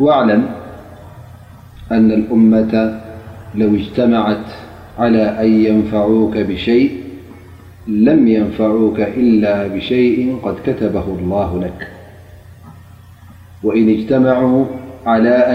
واعلم أن الأمة لو اجتمعت على أن ينفعوك بشيء لم ينفعوك إلا بشيء قد كتبه الله لك وإن اجتمعوا على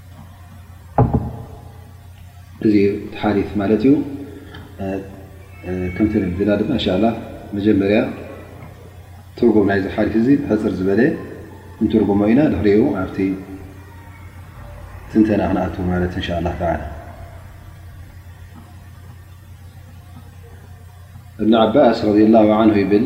እዚ ዩ እቲ ሓዲት ማለት ዩ። ከምቲ ልምድና ድማ እንሻ ኣላህ መጀመርያ ትርጉም ናይዚ ሓዲት እዚ ሕፅር ዝበለ እንትርጉሞ ኢና ድሕሪኡ ኣብቲ ትንተና ክንኣቱ ማለት እንሻ ኣላህ ተዓላ። እብኒ ዓባስ ረድየላሁ ዓንሁ ይብል።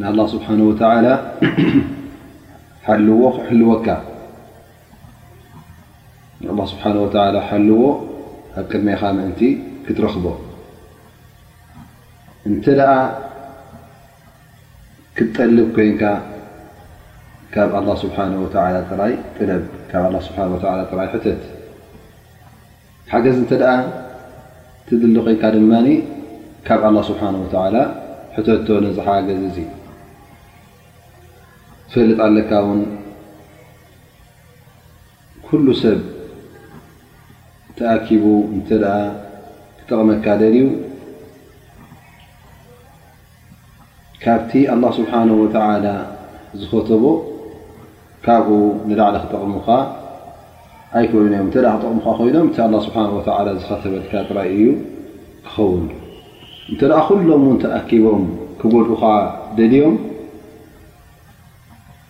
ንኣላህ ስብሓን ወተዓላ ሓልዎ ክሕልወካ ንኣ ስብሓን ወተዓላ ሓልዎ ኣብ ቅድሜኻ ምእንቲ ክትረኽቦ እንተ ደኣ ክትጠልብ ኮይንካ ካብ ኣላ ስብሓን ወተዓላ ጥራይ ጥለብ ካብ ኣላ ስብሓን ወተዓላ ጥራይ ሕተት ሓገዝ እንተ ትድሊ ኮይንካ ድማ ካብ ኣላ ስብሓን ወተዓላ ሕተቶ ነዚ ሓገዝ እዚ ትፈልጥ ኣለካ ውን ኩሉ ሰብ ተኣኪቡ እተ ክጠቕመካ ደልዩ ካብቲ ኣላህ ስብሓነሁ ወተዓላ ዝኸተቦ ካብኡ ንላዕሊ ክጠቕሙኻ ኣይክእሉን እዮም። እንተ ክጠቕሙኻ ኮይኖም እቲ ኣላህ ስብሓነሁ ወተዓላ ዝኸተበልካ ጥራይ እዩ ክኸውን። እንተ ደኣ ኩሎም እውን ተኣኪቦም ክጎድኡኻ ደልዮም፣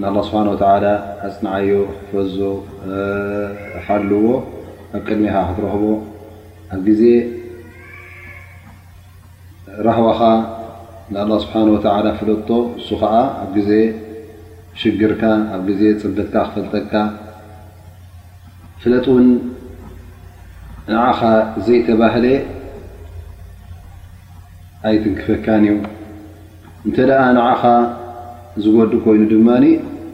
ንኣላ ስብሓን ወተላ ኣፅንዓዮ ሕፈዞ ሓልዎ ኣብ ቅድሜኻ ክትረኽቦ ኣብ ግዜ ራህዋኻ ንኣላ ስብሓን ወተላ ፍለጦ ንሱ ከዓ ኣብ ግዜ ሽግርካ ኣብ ግዜ ፅበትካ ክፈልጠካ ፍለጥ እውን ንዓኻ ዘይተባህለ ኣይትንክፈካን እዩ። እንተ ንዓኻ ዝጎድእ ኮይኑ ድማ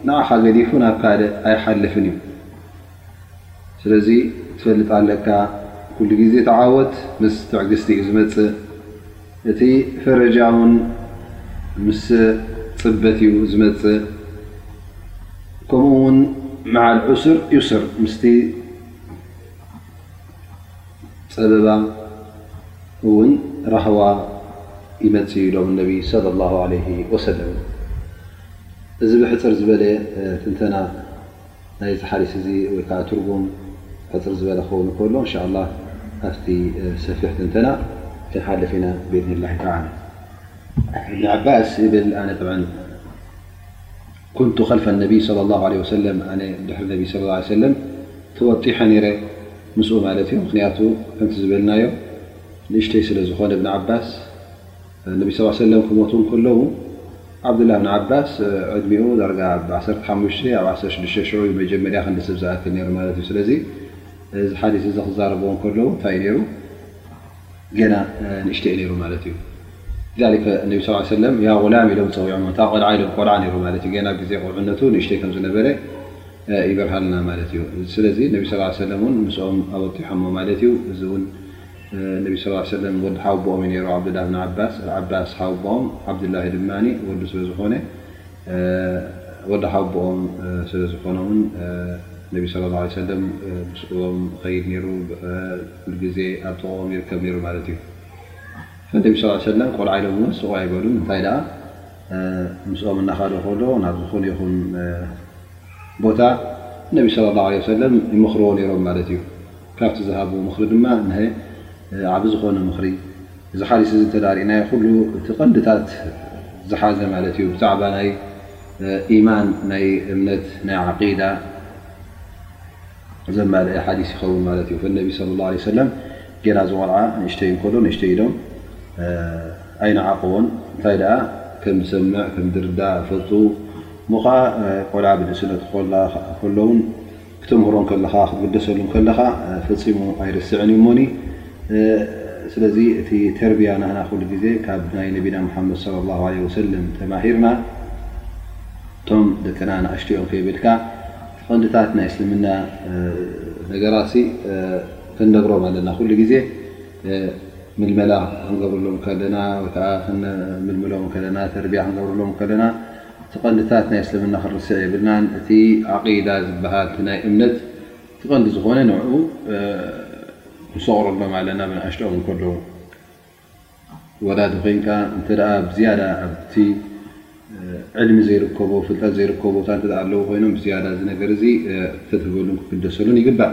ንዓኻ ገዲፉ ናብ ካልእ ኣይሓልፍን እዩ። ስለዚ ክትፈልጥ ኣለካ ኩሉ ግዜ ተዓወት ምስ ትዕግስቲ እዩ ዝመፅእ እቲ ፈረጃ ውን ምስ ፅበት እዩ ዝመፅእ ከምኡ ውን መዓል ዑስር ዩስር ምስ ጸበባ እውን ራህዋ ይመጽእ እዩ ኢሎም ነቢ ሰለላሁ ዓለይሂ ወሰለም። እዚ ብሕጽር ዝበለ ትንተና ናይ እዚ ሓዲስ እዚ ወይ ከኣ ትርጉም ሕጽር ዝበለ ክኸውን ከሎ እንሻላህ ኣብቲ ሰፊሕ ትንተና ክንሓልፍ ኢና ብኢድኒላሂ ተዓላ። እብኒ ዓባስ ይብል ኣነ ጥዕም። ኩንቱ ከልፈ ኣነቢይ ሰለላሁ ዓለይሂ ወሰለም፣ ኣነ ብድሕሪ ነቢይ ሰለላሁ ዓለይሂ ወሰለም ተወጢሐ ነይረ፣ ምስኡ ማለት እዩ፣ ምኽንያቱ ከምቲ ዝበልናዮ ንእሽተይ ስለ ዝኾነ እብን ዓባስ፣ ነቢይ ሰለላሁ ዓለይሂ ወሰለም ክሞቱ እንከለዉ ዓብዱላህ እብን ዓባስ ዕድሚኡ ዳርጋ ኣብ ዓሰርተ ሓሙሽተ ኣብ ዓሰርተ ሽዱሽተ ሽዑ እዩ መጀመርያ ክንዲ ሰብ ዝኣክል ነይሩ ማለት እዩ፣ ስለዚ እዚ ሓዲስ እዚ ክዛረብዎ እንከለዉ እንታይ እዩ ነይሩ? ገና ንእሽተይ ነይሩ ማለት እዩ። ሊዛሊከ ነቢ ሰለላሁ ዓለይሂ ወሰለም ያ ጉላም ኢሎም ፀዊዖሞ እታ ቆልዓ ኢሎም ቆልዓ ነይሩ ማለት እዩ። ገና ኣብ ግዜ ቁልዕነቱ ንእሽተይ ከም ዝነበረ ይበርሃልና ማለት እዩ። ስለዚ ነቢ ሰለላሁ ዓለይሂ ወሰለም እውን ምስኦም ኣበቂሖሞ ማለት እዩ። እዚ እውን ነቢ ሰለላሁ ዓለይሂ ወሰለም ወዲ ሓውቦኦም እዩ ነይሩ ዓብዱላህ ብን ዓባስ፣ ዓባስ ሓውቦኦም፣ ዓብዱላሂ ድማ ወዱ ስለ ዝኾነ፣ ወዲ ሓውቦኦም ስለ ዝኾኖምን ነቢ ሰለላሁ ዓለይሂ ወሰለም ምስኦም ይኸይድ ኔሩ ኩሉ ግዜ ኣብ ጥቕኦም ይርከብ ኔሩ ማለት እዩ። ነቢ ሰለላሁ ዓለይሂ ወሰለም ቆልዓ ኢሎም እውን ስቕ ኣይበሉን እንታይ ደኣ ምስኦም እናኸደ ከሎ ናብ ዝኾነ ይኹን ቦታ ነቢ ሰለላሁ ዓለይሂ ወሰለም ይመኽርዎ ኔሮም ማለት እዩ። ካብቲ ዝሃብዎ ምኽሪ ድማ እነሀ ዓቢ ዝኾነ ምኽሪ እዚ ሓዲስ እዚ እንተ ርኢናዮ ኩሉ እቲ ቀንድታት ዝሓዘ ማለት እዩ ብዛዕባ ናይ ኢማን ናይ እምነት ናይ ዓቂዳ ዘማልአ ሓዲስ ይኸውን ማለት እዩ ፈነቢ صለ ላه ለ ሰለም ጌና ዝቆልዓ ንእሽተይ እንከሎ ንእሽተይ ኢሎም ኣይነዓቅዎን እንታይ ደኣ ከም ዝሰምዕ ከም ዝርዳእ ፈልጡ እሞ ከዓ ቆልዓ ብንእስነቱ ከለዉን ክተምህሮም ከለኻ ክትግደሰሉም ከለኻ ፈጺሙ ኣይርስዕን እዩ እሞኒ ስለዚ እቲ ተርቢያ ናህና ኩሉ ግዜ ካብ ናይ ነቢና ሙሓመድ ሶለ ላሁ ዓለይሂ ወሰለም ተማሂርና እቶም ደቅና ንኣሽቲኦም ከይብልካ እቲ ቀንድታት ናይ እስልምና ነገራትሲ ክንነግሮም ኣለና ኩሉ ግዜ ምልመላ ክንገብርሎም ከለና ወይ ከዓ ክንምልምሎም ከለና ተርቢያ ክንገብርሎም ከለና እቲ ቀንድታት ናይ እስልምና ክንርስዕ የብልናን እቲ ዓቂዳ ዝብሃል እቲ ናይ እምነት እቲ ቀንዲ ዝኾነ ንዕኡ ንሰቑረሎም ኣለና ብንኣሽትኦም እንከለዉ ወላዲ ኮይንካ እንተ ብዝያዳ ኣብቲ ዕልሚ ዘይርከቦ ፍልጠት ዘይርከቦ ቦታ እንተ ኣለዉ ኮይኖም ብዝያዳ እዚ ነገር እዚ ክትህበሉን ክግደሰሉን ይግባእ።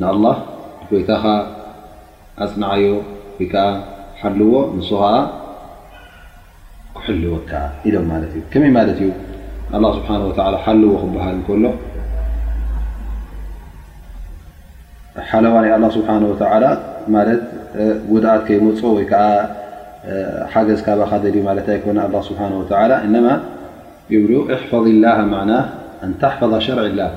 ንኣላህ ንጐይታኻ ኣጽንዓዮ ወይ ከኣ ሓልዎ ንሱ ኸኣ ክሕልወካ ኢሎም ማለት እዩ። ከመይ ማለት እዩ ንኣላህ ስብሓን ወተዓላ ሓልዎ ክበሃል እንከሎ? ሓለዋ ናይ ኣላህ ስብሓን ወተዓላ ማለት ጉድኣት ከይመጽኦ ወይ ከኣ ሓገዝ ካባኻ ደልዩ ማለት ኣይኮነን ኣላህ ስብሓን ወተዓላ እነማ ይብሉ ኢሕፈዚላሃ ማዕና ኣን ታሕፈዛ ሸርዒላህ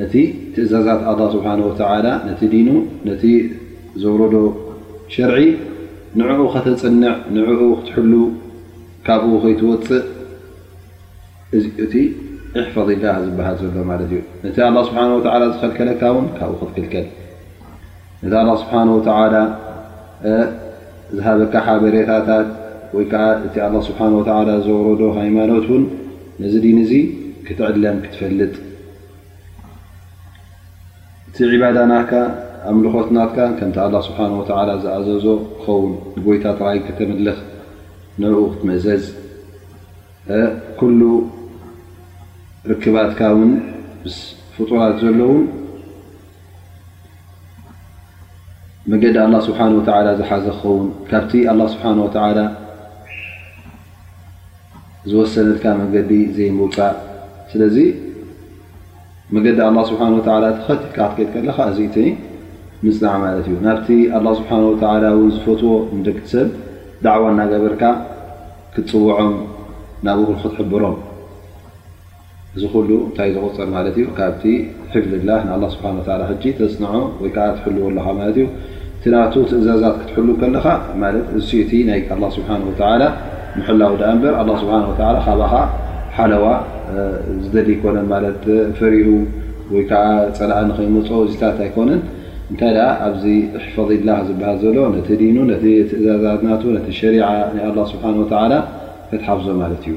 ነቲ ትእዛዛት ኣላህ ስብሓነሁ ወተዓላ ነቲ ዲኑ ነቲ ዘውረዶ ሸርዒ ንዕኡ ከተፅንዕ ንዕኡ ክትሕሉ ካብኡ ከይትወፅእ እዚ እዩ እቲ ኢሕፈዚላህ ዝበሃል ዘሎ ማለት እዩ ነቲ ኣላህ ስብሓነሁ ወተዓላ ዝኸልከለካ እውን ካብኡ ክትክልከል እዚ ኣላህ ስብሓን ወተዓላ ዝሃበካ ሓበሬታታት ወይ ከዓ እቲ ኣላህ ስብሓን ወተዓላ ዘውረዶ ሃይማኖት እውን ነዚ ዲን እዚ ክትዕለም ክትፈልጥ እቲ ዕባዳ ናትካ ኣምልኾት ናትካ ከምቲ ኣላህ ስብሓን ወተዓላ ዝኣዘዞ ክኸውን ንጎይታ ጥራይ ከተምልኽ ንኡ ክትመእዘዝ ኩሉ ርክባትካ እውን ምስ ፍጡራት ዘለዉን መገዲ ኣላ ስብሓን ወተዓላ ዝሓዘ ክኸውን ካብቲ ኣላ ስብሓን ወተዓላ ዝወሰነልካ መገዲ ዘይምውፃእ ስለዚ መገዲ ኣላ ስብሓን ወተዓላ ተኸቲልካ ክትከይድ ከለኻ እዚ እቲ ምፅናዕ ማለት እዩ ናብቲ ኣላ ስብሓን ወተዓላ እውን ዝፈትዎ ንደቂ ሰብ ዳዕዋ እናገበርካ ክትፅውዖም ናብኡ ክትሕብሮም እዚ ኩሉ እንታይ ዝቁጸር ማለት እዩ ካብቲ ሕፍዝ ላህ ንኣላህ ስብሓን ወተዓላ ሕጂ ተጽንዖ ወይ ከኣ ትሕልዎ ኣለኻ ማለት እዩ እቲ ናቱ ትእዛዛት ክትሕሉ ከለኻ ማለት እሱ እቲ ናይ ኣላህ ስብሓን ወተዓላ ምሕላው ድኣ እምበር ኣላህ ስብሓን ወተዓላ ካባኻ ሓለዋ ዝደሊ ኣይኮነን ማለት ፈሪሁ ወይ ከኣ ጸላኢ ንኸይመጾ እዚታት ኣይኮነን እንታይ ደኣ ኣብዚ ሕፈዝ ላህ ዝበሃል ዘሎ ነቲ ዲኑ ነቲ ትእዛዛት ናቱ ነቲ ሸሪዓ ናይ ኣላህ ስብሓን ወተዓላ ከትሓፍዞ ማለት እዩ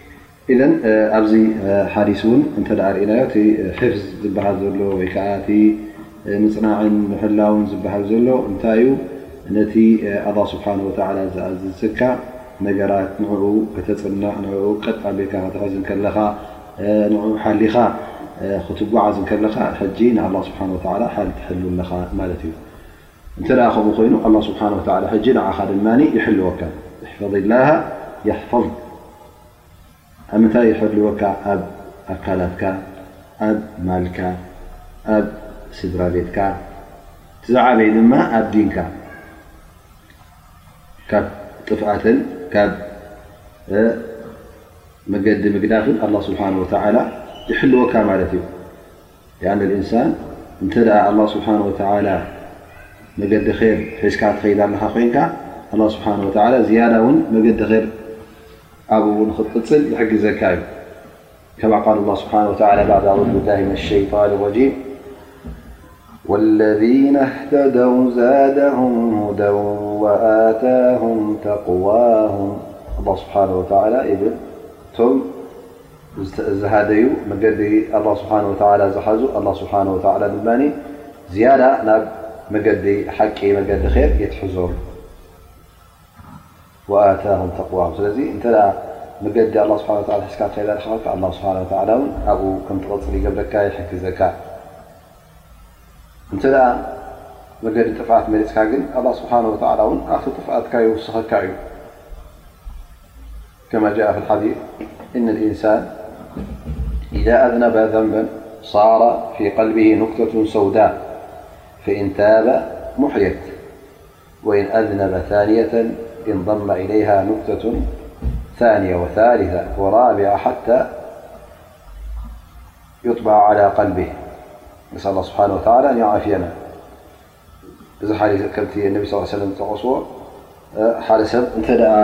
ኢዘን ኣብዚ ሓዲስ እውን እንተ ርእናዮ እቲ ሒፍዝ ዝበሃል ዘሎ ወይ ከዓ እቲ ምፅናዕን ምሕላውን ዝበሃል ዘሎ እንታይ እዩ ነቲ ኣላ ስብሓን ወተላ ዝኣዝዝካ ነገራት ንኡ ከተፅናዕ ን ቀጥ ኣቢልካ ክትሕዝ ከለኻ ን ሓሊኻ ክትጓዓዝ ከለኻ ሕጂ ንኣላ ስብሓን ወተላ ሓል ትሕሉ ኣለኻ ማለት እዩ እንተ ከምኡ ኮይኑ ኣላህ ስብሓን ወተዓላ ሕጂ ንዓኻ ድማ ይሕልወካ እሕፈዝላሃ የሕፈዝክ ኣብ ምንታይ ይሕልወካ ኣብ ኣካላትካ ኣብ ማልካ ኣብ ስድራ ቤትካ እቲ ዝዓበይ ድማ ኣብ ዲንካ ካብ ጥፍኣትን ካብ መገዲ ምግዳፍን ኣላህ ስብሓን ወተዓላ ይሕልወካ ማለት እዩ يعن الإنسان نت الله سبحانه وتعالى مجد خير حسك تيد ين الله سبحانه وتعلى زيدة ن مجد خر بو ل حزك كما قال الله سبحانه وتعالى بععذ بالله من الشيطان الرجي والذين اهتدوا زادهم د وتاهم تقواهم الله سبحانه وتعالى ዝተዝሃደዩ መገዲ ኣላህ ስብሓን ወተዓላ ዝሓዙ ኣላህ ስብሓን ወተዓላ ድማ ዝያዳ ናብ መገዲ ሓቂ መገዲ ኼር የትሕዞም ወኣታሁም ተቕዋም ስለዚ እንተ መገዲ ኣላህ ስብሓን ወተዓላ ሒዝካ ትኸይድ ኣለኻ ኣላህ ስብሓን ወተዓላ እውን ኣብኡ ከም ትቕፅል ይገብረካ ይሕግዘካ እንተ ደኣ መገዲ ጥፍኣት መሪፅካ ግን ኣላህ ስብሓን ወተዓላ እውን ካብቲ ጥፍኣትካ ይውስኸካ እዩ إذا أذنب ذنبا صار في قلبه نقطة سوداء فإن تاب محيت وإن أذنب ثانية إنضم إليها نقطة ثانية وثالثة ورابعة حتى يطبع على قلبه نسأل الله سبحانه وتعالى أن يعافينا እዚ ሓዲስ ከምቲ ነቢ ስ ሰለም ዝጠቐስዎ ሓደ ሰብ እንተ ደኣ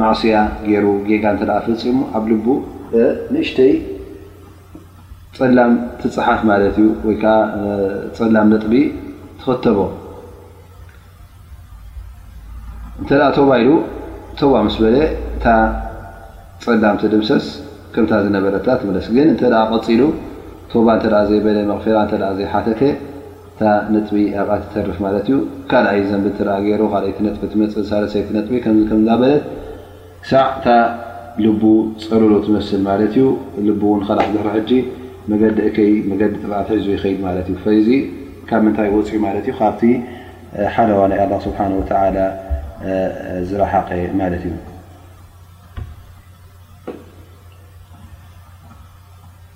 ማዕስያ ገይሩ ጌጋ እንተ ፈፂሙ ኣብ ልቡ ንእሽተይ ፀላም ትፀሓፍ ማለት እዩ ወይ ከዓ ፀላም ነጥቢ ትኸተቦ። እንተ ቶባ ኢሉ ቶባ ምስ በለ እታ ፀላም ትድምሰስ ከምታ ዝነበረታ ትምለስ ግን እንተ ቀፂሉ ቶባ እተ ዘይበለ መቕፊራ እተ ዘይሓተተ እታ ነጥቢ ኣብኣ ትተርፍ ማለት እዩ ካልኣይ ዘንቢ እተ ገይሩ ካልኣይቲ ነጥቢ ትመፅእ ሳለሰይቲ ነጥቢ ከምዚ ከምእንዳ በለት ክሳዕ እታ ልቡ ጸልሎ ትመስል ማለት እዩ። ልቡ ውን ኸላስ ድሕሪ ሕጂ መገዲ እከይ መገዲ ጥፍኣት ሒዙ ይኸይድ ማለት እዩ። ፈይዚ ካብ ምንታይ ወጺኡ ማለት እዩ ካብቲ ሓለዋ ናይ ኣላ ስብሓን ወተዓላ ዝረሓቐ ማለት እዩ።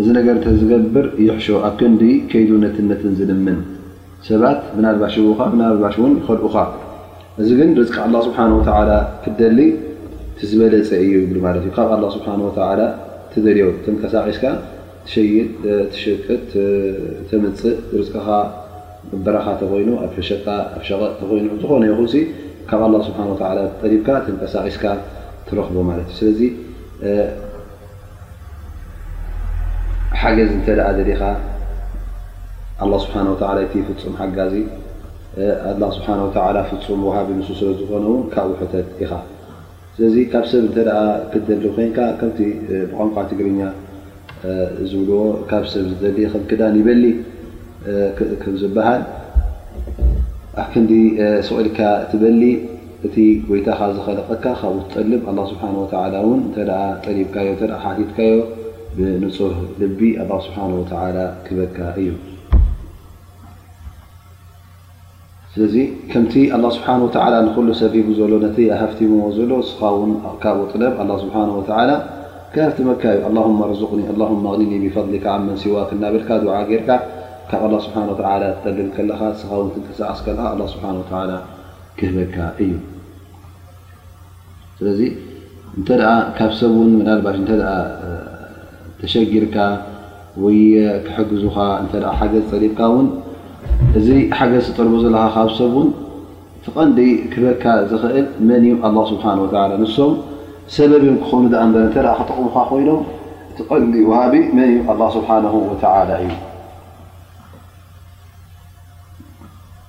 እዚ ነገር ተዝገብር ይሕሾ ኣብ ክንዲ ከይዱ ነትን ነትን ዝልምን ሰባት ምናልባሽ ይህቡኻ ምናልባሽ ውን ይኸልኡኻ እዚ ግን ርዝቂ ኣላህ ስብሓን ወተዓላ ክትደሊ ትዝበለፀ እዩ ይብሉ ማለት እዩ ካብ ኣላህ ስብሓን ወተዓላ ትደልዮ ተንቀሳቒስካ ትሸይጥ ትሽቅጥ ተምፅእ ርዝቅኻ በረኻ ተኾይኑ ኣብ ሸጣ ኣብ ሸቐጥ ተኾይኑ ኣብ ዝኾነ ይኹንሲ ካብ ኣላህ ስብሓን ወተዓላ ጠሊብካ ተንቀሳቒስካ ትረኽቦ ማለት እዩ ስለዚ ሓገዝ እንተ ደሊኻ ኣላ ስብሓን ወተላ እቲ ፍፁም ሓጋዚ ኣላ ስብሓን ወተላ ፍፁም ወሃቢ ንሱ ስለ ዝኾነ ውን ካብኡ ሕተት ኢኻ ስለዚ ካብ ሰብ እንተ ክትደሊ ኮንካ ከምቲ ብቋንቋ ትግርኛ ዝብልዎ ካብ ሰብ ዝደሊ ከም ክዳን ይበሊ ከም ዝበሃል ኣክንዲ ስቕ ኢልካ ትበሊ እቲ ጎይታኻ ዝኸለቐካ ካብኡ ትጠልብ ኣላህ ስብሓነሁ ወተዓላ እውን እንተ ጠሊብካዮ እንተ ሓቲትካዮ ብንፁህ ልቢ ኣላህ ስብሓነሁ ወተዓላ ክህበካ እዩ ስለዚ ከምቲ ኣላህ ስብሓነሁ ወተዓላ ንኹሉ ሰብ ሂቡ ዘሎ ነቲ ኣሀፍቲምዎ ዘሎ ንስኻ እውን ካብኡ ጥለብ ኣላህ ስብሓነሁ ወተዓላ ከሀፍትመካ እዩ ኣላሁመ ርዙቕኒ ኣላሁመ ኣቕኒኒ ቢፈድሊካ ዓመን ሲዋክ እናበልካ ዱዓ ጌርካ ካብ ኣላህ ስብሓነሁ ወተዓላ ትጠልብ ከለኻ ንስኻ እውን ትንቀሳቐስ ከለኻ ኣላህ ስብሓነሁ ወተዓላ ክህበካ እዩ ስለዚ እንተ ካብ ሰብ ን ምናልባሽ እተ ተሸጊርካ ወይ ክሕግዙኻ እተ ሓገዝ ፀሊብካ ውን እዚ ሓገዝ ትጠልቦ ዘለካ ካብ ሰብ ውን ትቐንዲ ክህበካ ዝኽእል መን እዩም ኣላ ስብሓን ወላ ንሶም ሰበብ እዮም ክኾኑ ኣ እበር እተ ክጠቕሙካ ኮይኖም እቲ ቐንዲ ውሃቢ መን እዩም ኣላ ስብሓን ወላ እዩ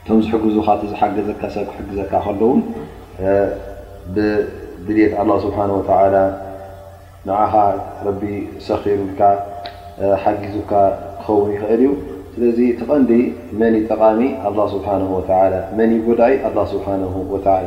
እቶም ዝሕግዙኻ እቲ ዝሓገዘካ ሰብ ክሕግዘካ ከሎ ውን ብድልየት ኣላህ ስብሓን ወተዓላ ንዓኻ ረቢ ሰኺሩልካ ሓጊዙካ ክኸውን ይኽእል እዩ። ስለዚ እቲ ቐንዲ መን እዩ ጠቓሚ ኣላህ ስብሓነሁ ወተዓላ መን እዩ ጎዳኢ ኣላህ ስብሓነሁ ወተዓላ።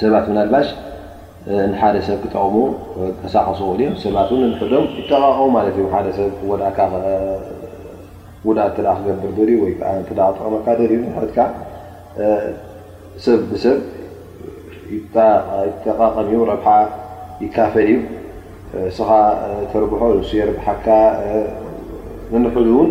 ሰባት ምናልባሽ ንሓደ ሰብ ክጠቕሙ ቀሳቀሱ ኽእሉ እዮም ሰባት ን ንሕዶም ይጠቓቐሙ ማለት እዩ ሓደ ሰብ ክጎድእካ ጉድኣት እተ ክገብር ደልዩ ወይ ከዓ እተ ክጠቕመካ ደልዩ ንሕድካ ሰብ ብሰብ ይጠቓቐም እዩ ረብሓ ይካፈል እዩ ንስኻ ተርብሖ ንሱ የርብሓካ ንንሕዱ ውን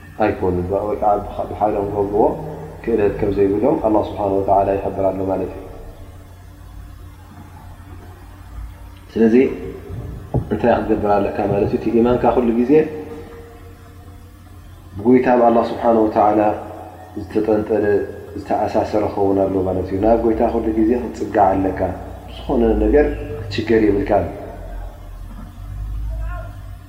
ኣይኮኑ ብ ወይ ከኣ ብሓይሎም ክገብርዎ ክእለት ከም ዘይብሎም ኣላህ ስብሓነሁ ወተዓላ ይሕብር ኣሎ ማለት እዩ። ስለዚ እንታይ ክትገብር ኣለካ ማለት እዩ እቲ ኢማንካ ኩሉ ግዜ ብጎይታ ብ ኣላህ ስብሓነሁ ወተዓላ ዝተጠንጠነ ዝተኣሳሰረ ክኸውን ኣለዎ ማለት እዩ። ናብ ጎይታ ኩሉ ግዜ ክትጽጋዕ ኣለካ ብዝኾነ ነገር ክትሽገር የብልካን።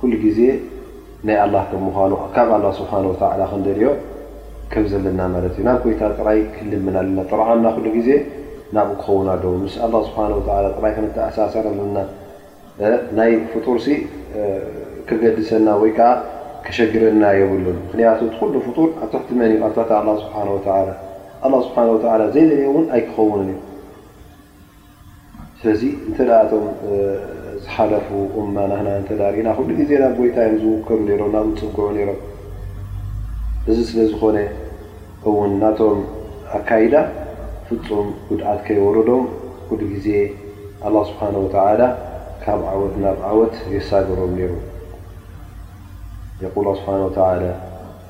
ኩሉ ግዜ ናይ ኣላ ከም ምኑ ካብ ኣላ ስብሓ ወላ ክንደልዮ ከም ዘለና ማለት እዩ ናብ ኮይታ ጥራይ ክንልምን ኣለና ጥርዓና ኩሉ ግዜ ናብኡ ክኸውን ኣለዎ ምስ ኣላ ስብሓ ጥራይ ክንተኣሳሰር ኣለና ናይ ፍጡርሲ ከገድሰና ወይ ከዓ ከሸግረና የብሉን ምክንያቱ ኩሉ ፍጡር ኣብ ትሕቲ መን እዩ ኣብ ትሕቲ ኣላ ስብሓ ወላ ኣላ ስብሓ ወላ ዘይደልዮ እውን ኣይክኸውንን እዩ ስለዚ እንተ እቶም ዝሓለፉ እማ ናና እንተ ርእና ኩሉ ግዜ ናብ ጎይታ እዮም ዝውከሉ ነሮም ናብ ዝፅግዑ ነሮም እዚ ስለ ዝኾነ እውን ናቶም ኣካይዳ ፍፁም ጉድኣት ከይወረዶም ኩሉ ግዜ ኣላ ስብሓን ወተላ ካብ ዓወት ናብ ዓወት የሳገሮም ነሩ የቁል ስብሓን ወተላ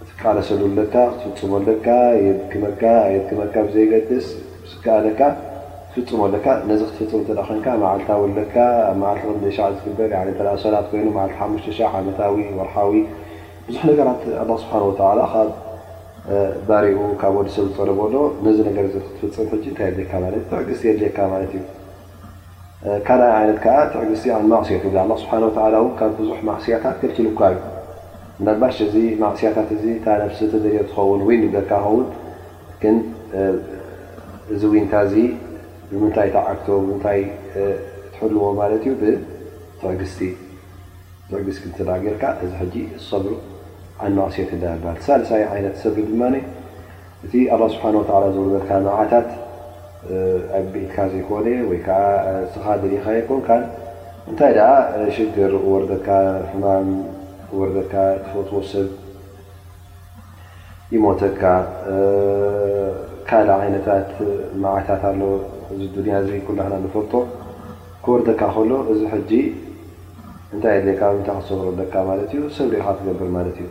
ክትቃለሰሉ ኣለካ ክትፍጽሞ ኣለካ የድክመካ ኣየድክመካ ብዘይገድስ ምስ ዝከኣለካ ክትፍጽሞ ኣለካ ነዚ ክትፍጽም እንተ ኮንካ መዓልታዊ ኣለካ ኣብ መዓልቲ ክንደይ ሻዕ ዝግበር ያኒ እንተ ሶላት ኮይኑ መዓልቲ ሓሙሽተ ሻዕ ዓመታዊ ወርሓዊ ብዙሕ ነገራት ኣላ ስብሓን ወተዓላ ካብ ባሪኡ ካብ ወዲ ሰብ ዝጠለቦ ኣሎ ነዚ ነገር እዚ ክትፍጽም ሕጂ እንታይ የድልየካ ማለት ትዕግስቲ የድልየካ ማለት እዩ። ካልኣይ ዓይነት ከኣ ትዕግስቲ ኣብ ማዕስየት እላ ኣላ ስብሓን ወተዓላ ውን ካብ ብዙሕ ማዕስያታት ከልኪሉካ እዩ ምናልባሽ እዚ ማዕስያታት እዚ እታ ነብሲ ትደልዮ ትኸውን ዊን ንብለካ ኸውን ግን እዚ ዊንታ እዚ ብምንታይ ተዓግቶ ብምንታይ ትሕልዎ ማለት እዩ ብትዕግስቲ ትዕግስቲ እንተደኣ ጌርካ እዚ ሕጂ ኣሰብሩ ዓን ማዕስየት ላ ይበሃል ሳልሳይ ዓይነት ሰብሪ ድማ እቲ ኣላህ ስብሓን ወተዓላ ዘውረደልካ ንዓታት ኣብ ኢድካ ዘይኮነ ወይ ከዓ እስኻ ደሊኻዮ ኣይኮንካን እንታይ ደኣ ሽግር ወርደካ ሕማም ወርደካ ትፈትዎ ሰብ ይሞተካ ካልእ ዓይነታት መዓታት ኣሎ እዚ ዱንያ እዚ ኩላህና ንፈልጦ ክወርደካ ከሎ እዚ ሕጂ እንታይ የድልየካ ምንታይ ክትሰግሮ ኣለካ ማለት እዩ ሰብሪ ኢኻ ትገብር ማለት እዩ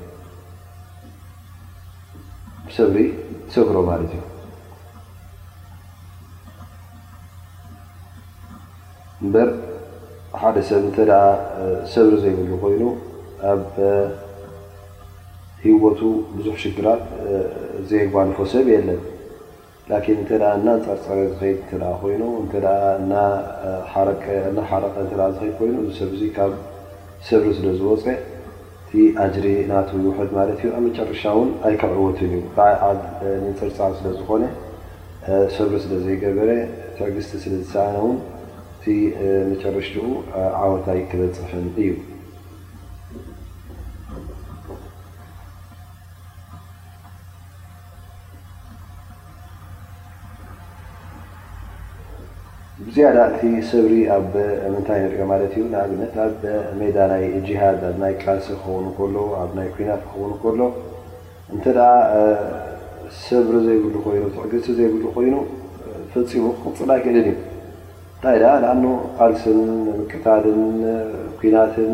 ብሰብሪ ትሰግሮ ማለት እዩ እበር ሓደ ሰብ እተ ሰብሪ ዘይብሉ ኮይኑ ኣብ ህወቱ ብዙሕ ሽግራት ዘየጓንፎ ሰብ የለን ላኪን እንተ እናንጸርጸረ ዝኸይድ እንተ ኮይኑ፣ እንተ እናሓረቀ እናሓረቐ እንተ ዝኸይድ ኮይኑ፣ እዚ ሰብ እዚ ካብ ሰብሪ ስለ ዝወጸ እቲ ኣጅሪ ናቱ ይውሕድ ማለት እዩ። ኣብ መጨረሻ እውን ኣይክዕወትን እዩ። በዓል ምንጽርጻር ስለ ዝኾነ፣ ሰብሪ ስለ ዘይገበረ፣ ትዕግስቲ ስለ ዝሰኣነ እውን እቲ መጨረሽትኡ ዓወት ኣይክበጽሕን እዩ። ብዝያዳ እቲ ሰብሪ ኣብ ምንታይ ንሪኦ ማለት እዩ ንኣብነት ኣብ ሜዳ ናይ ጅሃድ ኣብ ናይ ቃልሲ ክኸውን ከሎ ኣብ ናይ ኩናት ክኸውን ከሎ እንተ ሰብሪ ዘይብሉ ኮይኑ ትዕግስቲ ዘይብሉ ኮይኑ ፈፂሙ ክቕፅል ኣይክእልን እዩ፡፡ እንታይ ደኣ ንኣም ቃልስን ምቅታልን ኩናትን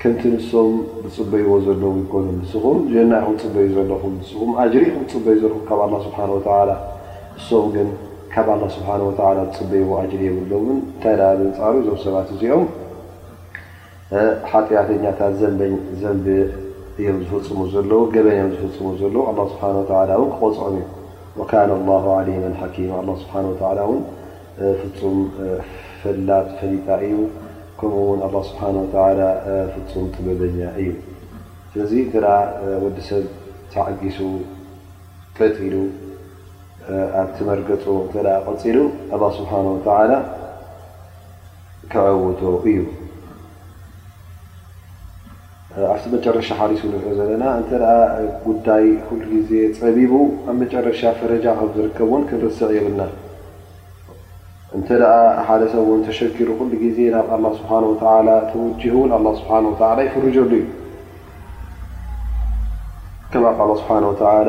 ከምቲ ንሶም ዝጽበይዎ ዘለዉ ይኮኑ ንስኩም ጀና ኢኩም ትጽበዩ ዘለኩም ንስኩም ኣጅሪ ኢኩም ትጽበዩ ዘለኩም ካብ ኣላህ ስብሓን ወተዓላ እሶም ግን ካብ ኣላህ ስብሓን ወተዓላ ዝጽበይዎ ኣጅሪ የብሎምን እንታይ ደኣ ብእንጻሩ እዞም ሰባት እዚኦም ሓጥያተኛታት ዘንቢ እዮም ዝፍጽሙ ዘለዉ ገበን እዮም ዝፍጽሙ ዘለዉ ኣላህ ስብሓን ወተዓላ ውን ክቆጽዖም እዩ ወካነ ኣላሁ ዓሊመን ሓኪማ ኣላህ ስብሓን ወተዓላ ውን ፍጹም ፈላጥ ፈሊጣ እዩ ከምኡ ውን ኣላ ስብሓን ወተላ ፍጹም ጥበበኛ እዩ ስለዚ እንተ ወዲ ሰብ ተዓጊሱ ቀጥ ኢሉ ኣብቲ መርገጹ እተ ቀፂሉ ኣላ ስብሓን ወተላ ክዐውቶ እዩ ኣብቲ መጨረሻ ሓሪሱ ንሪኦ ዘለና እንተ ጉዳይ ኩሉ ግዜ ፀቢቡ ኣብ መጨረሻ ፈረጃ ከም ዝርከብ እውን ክንርስዕ የብልና እንተ ሓደ ሰብ እውን ተሸጊሩ ኩሉ ግዜ ናብ ኣላ ስብሓን ወተዓላ ተወጅሁ እውን ኣላ ስብሓን ወተዓላ ይፍርጀሉ እዩ ከማ ቃል ስብሓን ወተዓላ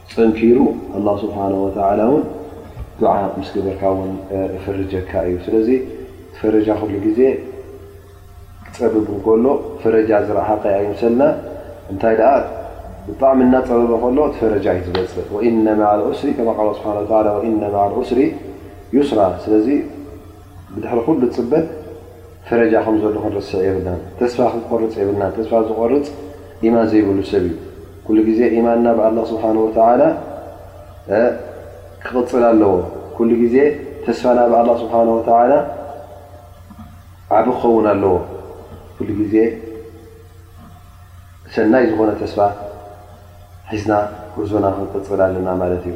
ጠንኪሩ ኣላህ ስብሓነሁ ወተዓላ እውን ዱዓ ምስ ገበርካ እውን እፍርጀካ እዩ። ስለዚ እቲ ፈረጃ ኩሉ ግዜ ክፀብብ እንከሎ ፈረጃ ዝረሓቐ ኣይምሰልና እንታይ ደኣ ብጣዕሚ እናፀበበ ከሎ እቲ ፈረጃ እዩ ዝመፅእ ወኢነ መዐል ዑስሪ ከማ ቃል ስብሓነሁ ወተዓላ ወኢነ መዐል ዑስሪ ዩስራ ስለዚ ብድሕሪ ኩሉ ፅበት ፈረጃ ከም ዘሎ ክንርስዕ የብልናን ተስፋ ክንቆርፅ የብልናን ተስፋ ዝቖርፅ ኢማን ዘይብሉ ሰብ እዩ። ኩሉ ግዜ ኢማንና ብኣላህ ስብሓን ወተዓላ ክቕፅል ኣለዎ። ኩሉ ግዜ ተስፋና ብኣላህ ስብሓን ወተዓላ ዓብዪ ክኸውን ኣለዎ። ኩሉ ግዜ ሰናይ ዝኾነ ተስፋ ሒዝና ጉዕዞና ክንቅፅል ኣለና ማለት እዩ።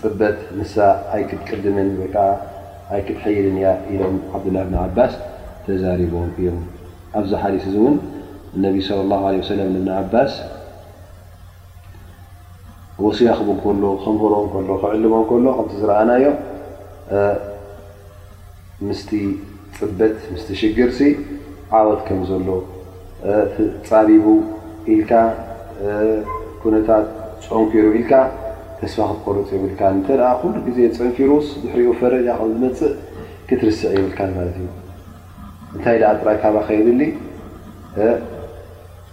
ጽበት ንሳ ኣይክትቅድምን ወይ ከኣ ኣይክትሕይልን እያ ኢሎም ዓብዱላህ ብን ዓባስ ተዛሪቦም እዮም። ኣብዚ ሓዲስ እዚ እውን ነቢ ሰለላሁ ዓለይሂ ወሰለም ንእብኒ ዓባስ ወስያ ክህቦም ከሎ፣ ከምህሮም ከሎ፣ ክዕልሞም ከሎ ከምቲ ዝረኣናዮ፣ ምስቲ ጽበት ምስቲ ሽግርሲ ዓወት ከም ዘሎ ትጻቢቡ ኢልካ ኩነታት ጸንኪሩ ኢልካ ተስፋ ክትቆርጽ የብልካ እንተ ኩሉ ግዜ ጸንኪሩስ ድሕሪኡ ፈረጃ ከም ዝመጽእ ክትርስዕ የብልካ ማለት እዩ እንታይ ደኣ ጥራይ ካባኸ የድሊ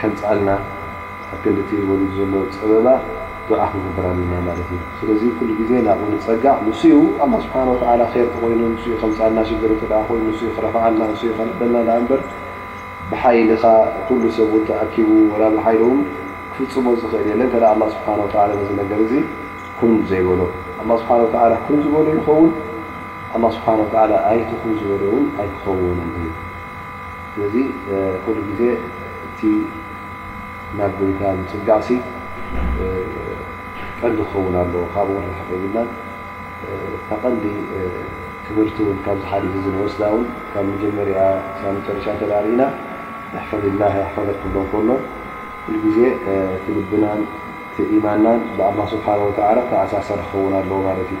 ከምጽኣልና ኣብ ክንዲ እቲ ወሪዱ ዘሎ ጸበባ ዱዓ ክንገብር ኣለና ማለት እዩ። ስለዚ ኩሉ ግዜ ናብኡ ንጸጋዕ ንሱ እዩ ኣላህ ስብሓነሁ ወተዓላ ኼር ተኾይኑ ንሱ እዩ ከምጽኣልና ሽግር እንተ ደኣ ኮይኑ ንሱ እዩ ክረፍዓልና ንሱ እዩ ከልዕለልና ደኣ እምበር ብሓይልኻ ኩሉ ሰብ እውን ተኣኪቡ ወላ ብሓይሉ እውን ክፍጽሞ ዝኽእል የለን እንተ ኣላህ ስብሓነሁ ወተዓላ ነዚ ነገር እዚ ኩን ዘይበሎ ኣላህ ስብሓነሁ ወተዓላ ኩን ዝበሎ ይኸውን ኣላህ ስብሓነሁ ወተዓላ ኣይትኹን ዝበሎ እውን ኣይክኸውንን እዩ። ስለዚ ኩሉ ግዜ እቲ ናብ ጎይታ ምፅጋዕሲ ቀንዲ ክኸውን ኣለዎ ካብ ውን ርሕቕ የብልናን እታ ቀንዲ ትምህርቲ ውን ካብዚ ሓዲት እዚ ንወስዳ ውን ካብ መጀመርያ ክሳብ መጨረሻ እተ ርእና እሕፈድልና ኣሕፈደክ ክብሎ ከሎ ኩሉ ግዜ እቲ ልብናን እቲ ኢማናን ብኣላ ስብሓን ወተላ ተኣሳሰር ክኸውን ኣለዎ ማለት እዩ።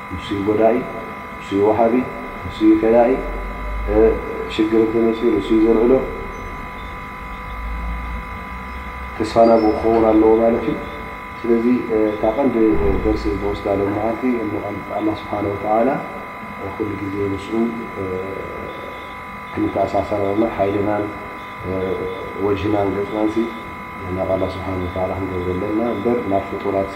ንሱዩ ጎዳኢ ንሱዩ ወሃቢ ንሱዩ ከያኢ ሽግር እንተመፂኡ ንሱዩ ዘልዕሎ ተስፋ ናብኡ ክኸውን ኣለዎ ማለት እዩ ስለዚ እታ ቀንዲ ደርሲ ንወስዳ ሎም መዓልቲ ኣላ ስብሓን ወተላ ኩሉ ግዜ ምስኡ ክንተኣሳሰር ኣለና ሓይልናን ወጅህናን ገፅናን ናብ ኣላ ስብሓን ወተላ ክንገብሮ ኣለና እምበር ናብ ፍጡራት